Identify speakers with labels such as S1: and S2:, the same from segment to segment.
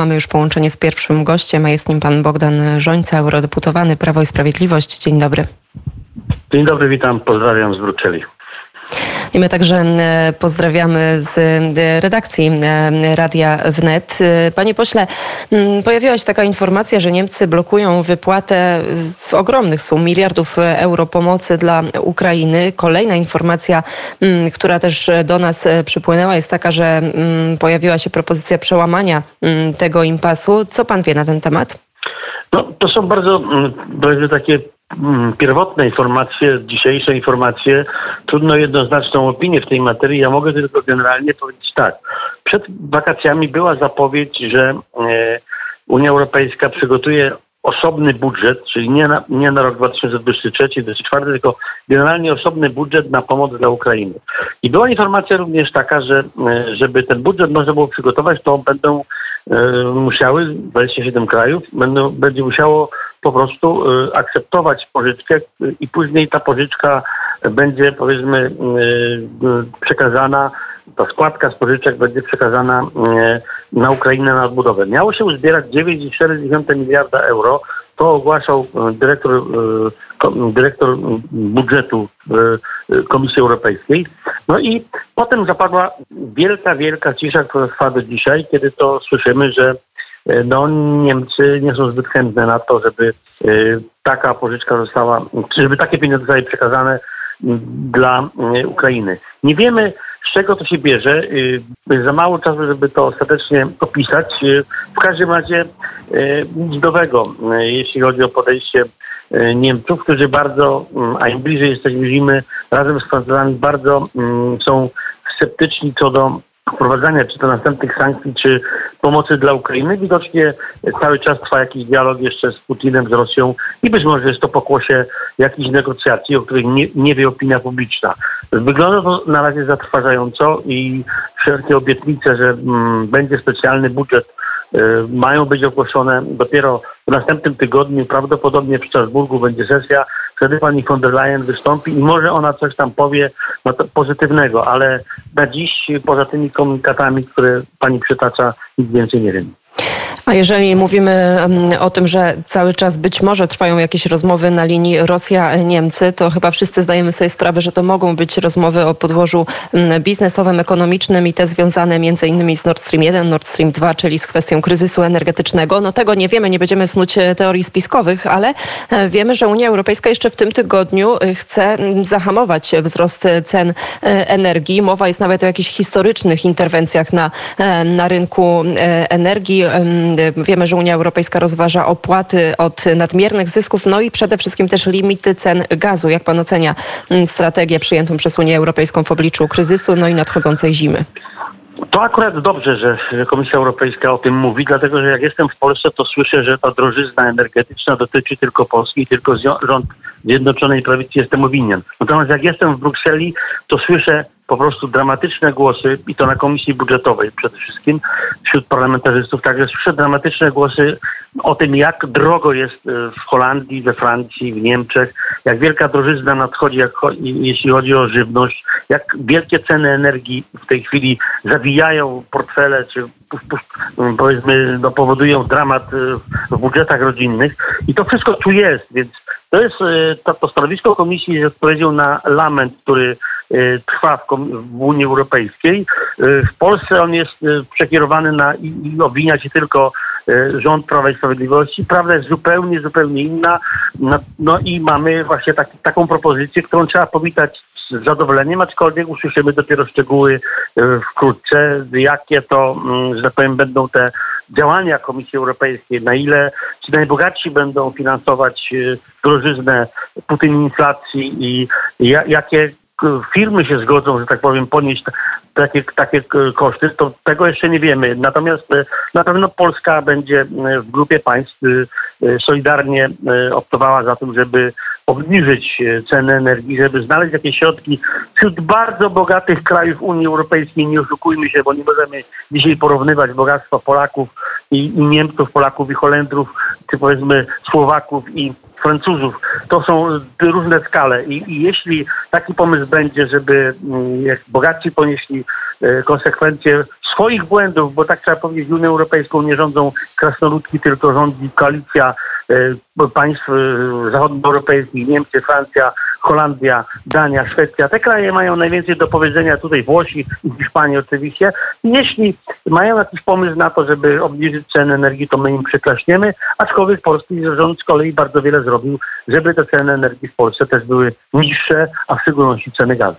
S1: Mamy już połączenie z pierwszym gościem, a jest nim pan Bogdan Żońca, eurodeputowany Prawo i Sprawiedliwość. Dzień dobry.
S2: Dzień dobry, witam, pozdrawiam z Brukseli.
S1: I my także e, pozdrawiamy z e, redakcji e, Radia Wnet. Panie pośle, pojawiła się taka informacja, że Niemcy blokują wypłatę w ogromnych sum miliardów euro pomocy dla Ukrainy. Kolejna informacja, która też do nas przypłynęła, jest taka, że pojawiła się propozycja przełamania tego impasu. Co pan wie na ten temat?
S2: No, to są bardzo, bardzo takie pierwotne informacje, dzisiejsze informacje, trudno jednoznaczną opinię w tej materii. Ja mogę tylko generalnie powiedzieć tak. Przed wakacjami była zapowiedź, że e, Unia Europejska przygotuje osobny budżet, czyli nie na, nie na rok 2023-2024, tylko generalnie osobny budżet na pomoc dla Ukrainy. I była informacja również taka, że e, żeby ten budżet można było przygotować, to będą musiały, 27 krajów, będą, będzie musiało po prostu e, akceptować pożyczkę i później ta pożyczka będzie powiedzmy przekazana ta składka z pożyczek będzie przekazana e, na Ukrainę na odbudowę. Miało się uzbierać 9,4 miliarda euro. To ogłaszał e, dyrektor, e, dyrektor budżetu Komisji Europejskiej. No i potem zapadła wielka, wielka cisza, która trwa do dzisiaj, kiedy to słyszymy, że no, Niemcy nie są zbyt chętne na to, żeby taka pożyczka została, żeby takie pieniądze zostały przekazane dla Ukrainy. Nie wiemy, z czego to się bierze? Za mało czasu, żeby to ostatecznie opisać. W każdym razie nic nowego, jeśli chodzi o podejście Niemców, którzy bardzo, mm, a im bliżej jesteśmy zimy, razem z Francuzami bardzo mm, są sceptyczni co do wprowadzania czy to następnych sankcji, czy pomocy dla Ukrainy. Widocznie cały czas trwa jakiś dialog jeszcze z Putinem, z Rosją i być może jest to pokłosie jakichś negocjacji, o których nie, nie wie opinia publiczna. Wygląda to na razie zatrważająco i wszelkie obietnice, że mm, będzie specjalny budżet y, mają być ogłoszone dopiero w następnym tygodniu. Prawdopodobnie w Strasburgu będzie sesja. Wtedy pani von der Leyen wystąpi i może ona coś tam powie no pozytywnego, ale na dziś poza tymi komunikatami, które pani przytacza, nic więcej nie wiem.
S1: A jeżeli mówimy o tym, że cały czas być może trwają jakieś rozmowy na linii Rosja-Niemcy, to chyba wszyscy zdajemy sobie sprawę, że to mogą być rozmowy o podłożu biznesowym, ekonomicznym i te związane między innymi z Nord Stream 1, Nord Stream 2, czyli z kwestią kryzysu energetycznego. No tego nie wiemy, nie będziemy snuć e, teorii spiskowych, ale e, wiemy, że Unia Europejska jeszcze w tym tygodniu e, chce zahamować wzrost cen energii. Mowa jest nawet o jakichś historycznych interwencjach na, na rynku energii Wiemy, że Unia Europejska rozważa opłaty od nadmiernych zysków, no i przede wszystkim też limity cen gazu. Jak pan ocenia mm, strategię przyjętą przez Unię Europejską w obliczu kryzysu, no i nadchodzącej zimy?
S2: To akurat dobrze, że Komisja Europejska o tym mówi, dlatego że jak jestem w Polsce, to słyszę, że ta drożyzna energetyczna dotyczy tylko Polski, tylko rząd Zjednoczonej Prawicy jest temu winien. Natomiast jak jestem w Brukseli, to słyszę po prostu dramatyczne głosy, i to na Komisji Budżetowej przede wszystkim, wśród parlamentarzystów, także słyszę dramatyczne głosy o tym, jak drogo jest e, w Holandii, we Francji, w Niemczech, jak wielka drożyzna nadchodzi, jak, jeśli chodzi o żywność, jak wielkie ceny energii w tej chwili zawijają portfele, czy powiedzmy, no, powodują dramat e, w budżetach rodzinnych. I to wszystko tu jest, więc to jest e, to, to stanowisko komisji jest odpowiedzią na lament, który trwa w, Unii Europejskiej. E, w Polsce on jest przekierowany na i, i obwinia się tylko rząd Prawa i Sprawiedliwości. Prawda jest zupełnie, zupełnie inna. No, no i mamy właśnie taką propozycję, którą trzeba powitać z zadowoleniem, aczkolwiek usłyszymy dopiero szczegóły wkrótce, jakie to, mm, że tak powiem, będą te działania Komisji Europejskiej, na ile ci najbogatsi będą finansować drożyznę tej inflacji i jakie firmy się zgodzą, że tak powiem, ponieść takie, takie koszty, to tego jeszcze nie wiemy. Natomiast e, na pewno Polska będzie e, w grupie państw e, solidarnie optowała za tym, żeby obniżyć ceny energii, żeby znaleźć jakieś środki wśród bardzo bogatych krajów Unii Europejskiej. Nie oszukujmy się, bo nie możemy dzisiaj porównywać bogactwa Polaków i, i Niemców, Polaków i Holendrów, czy powiedzmy Słowaków i Francuzów. To są różne skale I, i jeśli taki pomysł będzie, żeby mm, jak ponieśli e, konsekwencje swoich błędów, bo tak trzeba powiedzieć, Unią Europejską nie rządzą krasnoludki, tylko rządzi koalicja e, państw zachodnioeuropejskich, Niemcy, Francja, Holandia, Dania, Szwecja. Te kraje mają najwięcej do powiedzenia, tutaj Włosi i Hiszpania oczywiście. Jeśli mają jakiś pomysł na to, żeby obniżyć cenę energii, to my im przyklaśniemy, aczkolwiek polski rząd z kolei bardzo wiele zrobił, żeby te ceny energii w Polsce też były niższe, a w szczególności ceny gazu.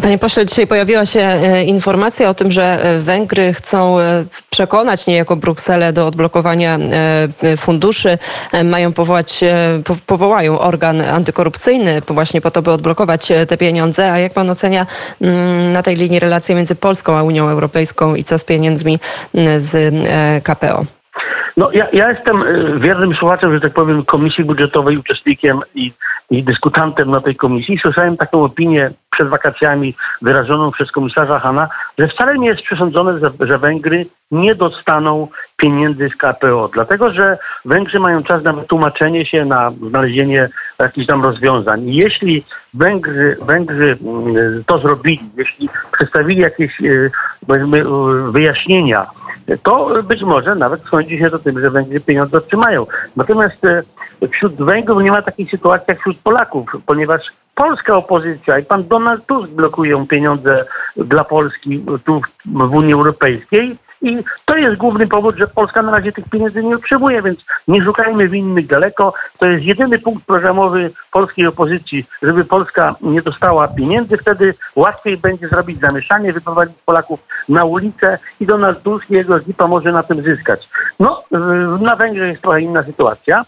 S1: Panie pośle, dzisiaj pojawiła się e, informacja o tym, że e, Węgry chcą e, przekonać niejako Brukselę do odblokowania funduszy. Mają powołać, powołają organ antykorupcyjny właśnie po to, by odblokować te pieniądze. A jak pan ocenia mm, na tej linii relacje między Polską a Unią Europejską i co z pieniędzmi z KPO?
S2: No, ja, ja jestem y, wiernym słuchaczem, że tak powiem, komisji budżetowej, uczestnikiem i, i dyskutantem na tej komisji. Słyszałem taką opinię przed wakacjami wyrażoną przez komisarza Hanna, że wcale nie jest przesądzone, że, że Węgry nie dostaną pieniędzy z KPO, dlatego że Węgrzy mają czas na wytłumaczenie się, na znalezienie jakichś tam rozwiązań. Jeśli Węgrzy, Węgrzy mm, to zrobili, jeśli przedstawili jakieś y, wyjaśnienia, to być może nawet skończy się to tym, że Węgrzy pieniądze otrzymają. Natomiast e, wśród Węgrów nie ma takiej sytuacji jak wśród Polaków, ponieważ polska opozycja i pan Donald Tusk blokują pieniądze dla Polski tu w Unii Europejskiej i to jest główny powód, że Polska na razie tych pieniędzy nie otrzymuje, więc nie szukajmy winnych daleko. To jest jedyny punkt programowy polskiej opozycji, żeby Polska nie dostała pieniędzy. Wtedy łatwiej będzie zrobić zamieszanie, wyprowadzić Polaków na ulicę i Donald Tusk i jego ekipa może na tym zyskać. No, na Węgrzech jest trochę inna sytuacja.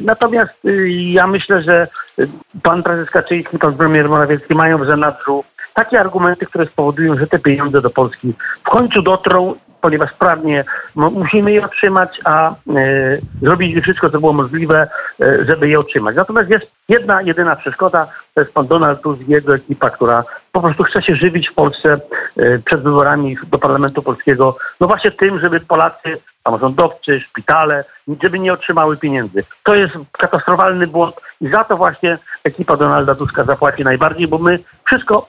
S2: Natomiast y, ja myślę, że pan prezes Kaczyński, pan premier Morawiecki mają w zanadrzu takie argumenty, które spowodują, że te pieniądze do Polski w końcu dotrą ponieważ sprawnie musimy je otrzymać, a e, zrobiliśmy wszystko, co było możliwe, e, żeby je otrzymać. Natomiast jest jedna, jedyna przeszkoda, to jest pan Donald Tusk i jego ekipa, która po prostu chce się żywić w Polsce e, przed wyborami do Parlamentu Polskiego, no właśnie tym, żeby Polacy, samorządowcy, szpitale, żeby nie otrzymały pieniędzy. To jest katastrofalny błąd i za to właśnie ekipa Donalda Tuska zapłaci najbardziej, bo my wszystko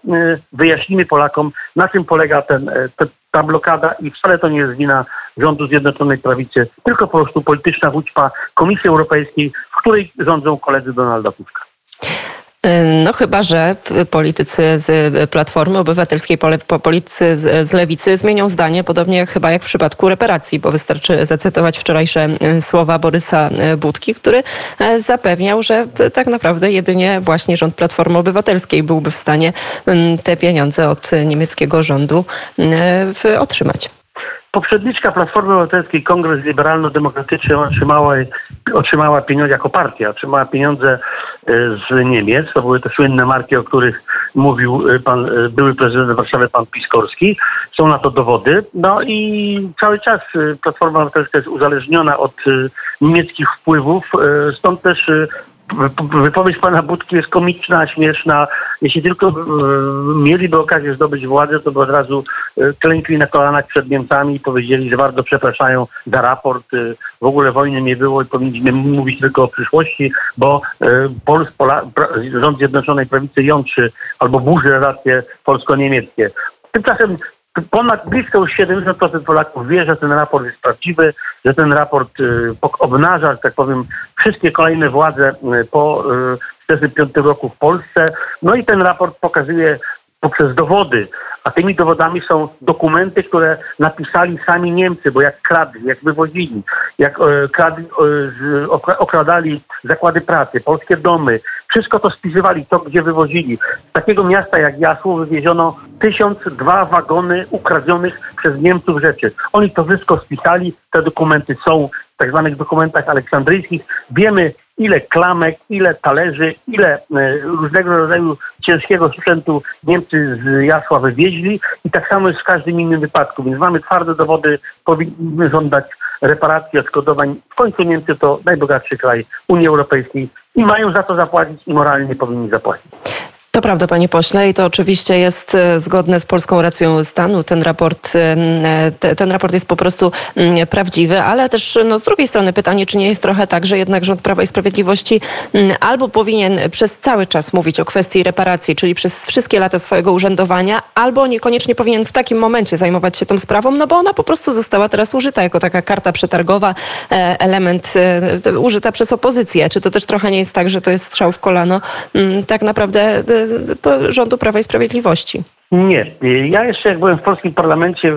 S2: wyjaśnimy Polakom, na czym polega ten, ten ta blokada i wcale to nie jest wina rządu Zjednoczonej Prawicy, tylko po prostu polityczna wućpa Komisji Europejskiej, w której rządzą koledzy Donalda Tuska.
S1: No chyba, że politycy z Platformy Obywatelskiej, politycy z Lewicy zmienią zdanie, podobnie chyba jak w przypadku reparacji, bo wystarczy zacytować wczorajsze słowa Borysa Budki, który zapewniał, że tak naprawdę jedynie właśnie rząd Platformy Obywatelskiej byłby w stanie te pieniądze od niemieckiego rządu otrzymać
S2: poprzedniczka Platformy Obywatelskiej, Kongres Liberalno-Demokratyczny otrzymała, otrzymała pieniądze jako partia, otrzymała pieniądze e, z Niemiec. To były te słynne marki, o których mówił e, pan, e, były prezydent Warszawy, pan Piskorski. Są na to dowody. No i cały czas Platforma Obywatelska jest uzależniona od niemieckich wpływów, stąd też wypowiedź pana Budki jest komiczna, śmieszna. Jeśli tylko mieliby okazję zdobyć władzę, to by od razu klękli na kolanach przed Niemcami i powiedzieli, że bardzo przepraszają za raport. E, w ogóle wojny nie było i powinniśmy mówić tylko o przyszłości, bo Pols, Pola, rząd Zjednoczonej Prawicy jątrzy albo burzy relacje polsko-niemieckie. Tymczasem ponad blisko już 70% Polaków wie, że ten raport jest prawdziwy, że ten raport y, obnaża, że tak powiem, wszystkie kolejne władze y, po 1945 y, roku w Polsce. No i ten raport pokazuje poprzez dowody, a tymi dowodami są dokumenty, które napisali sami Niemcy, bo jak kradli, jak wywozili, jak e, kradli, e, okradali zakłady pracy, polskie domy, wszystko to spisywali, co gdzie wywozili. Z takiego miasta jak Jasło wywieziono 1002 wagony ukradzionych przez Niemców rzeczy. Oni to wszystko spisali, te dokumenty są w tak zwanych dokumentach aleksandryjskich. Wiemy, ile klamek, ile talerzy, ile e, różnego rodzaju ciężkiego sprzętu Niemcy z Jasła wywieźli i tak samo jest w każdym innym wypadku. Więc mamy twarde dowody, powinniśmy żądać reparacji, odszkodowań. W końcu Niemcy to najbogatszy kraj Unii Europejskiej i mają za to zapłacić i moralnie powinni zapłacić.
S1: To prawda, panie pośle, i to oczywiście jest e, zgodne z polską racją stanu. Ten raport, e, ten raport jest po prostu mm, prawdziwy, ale też no, z drugiej strony pytanie, czy nie jest trochę tak, że jednak rząd Prawa i Sprawiedliwości mm, albo powinien przez cały czas mówić o kwestii reparacji, czyli przez wszystkie lata swojego urzędowania, albo niekoniecznie powinien w takim momencie zajmować się tą sprawą, no bo ona po prostu została teraz użyta jako taka karta przetargowa, e, element użyta przez opozycję. Czy to też trochę nie jest tak, że to jest strzał w kolano? Mm, tak naprawdę rządu Prawa i Sprawiedliwości.
S2: Nie. Ja jeszcze jak byłem w polskim parlamencie,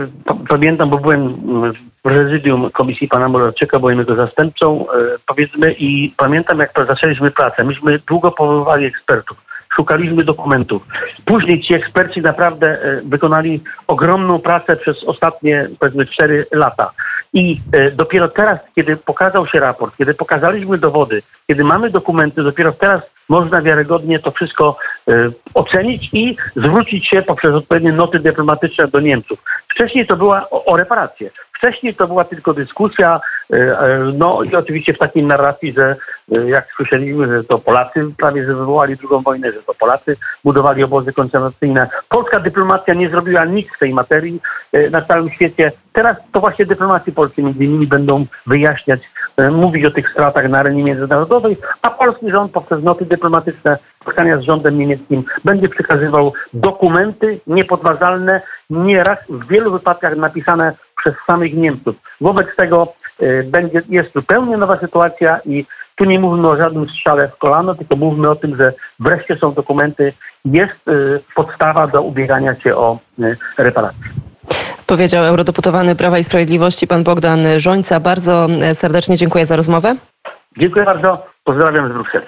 S2: pamiętam, bo byłem w prezydium Komisji Pana Molarczyka, byłem jego zastępcą, e, powiedzmy, i pamiętam jak zaczęliśmy pracę. Myśmy długo powoływali ekspertów szukaliśmy dokumentów. Później ci eksperci naprawdę e, wykonali ogromną pracę przez ostatnie, powiedzmy, cztery lata. I e, dopiero teraz, kiedy pokazał się raport, kiedy pokazaliśmy dowody, kiedy mamy dokumenty, dopiero teraz można wiarygodnie to wszystko ocenić i zwrócić się poprzez odpowiednie noty dyplomatyczne do Niemców. Wcześniej to była o, o reparacje. Wcześniej to była tylko dyskusja, e, e, no i oczywiście w takiej narracji, że e, jak słyszeliśmy, że to Polacy prawie że wywołali drugą wojnę, że to Polacy budowali obozy koncentracyjne. Polska dyplomacja nie zrobiła nic w tej materii na całym świecie. Teraz to właśnie dyplomacji polskiej między innymi będą wyjaśniać, mówić o tych stratach na arenie międzynarodowej, a polski rząd poprzez noty dyplomatyczne, spotkania z rządem niemieckim będzie przekazywał dokumenty niepodważalne, nieraz w wielu wypadkach napisane przez samych Niemców. Wobec tego y, będzie, jest zupełnie nowa sytuacja i tu nie mówimy o żadnym strzale w kolano, tylko mówimy o tym, że wreszcie są dokumenty, jest y, podstawa do ubiegania się o y, reparacje.
S1: Powiedział eurodeputowany Prawa i Sprawiedliwości pan Bogdan Żońca. Bardzo serdecznie dziękuję za rozmowę.
S2: Dziękuję bardzo. Pozdrawiam z Brukseli.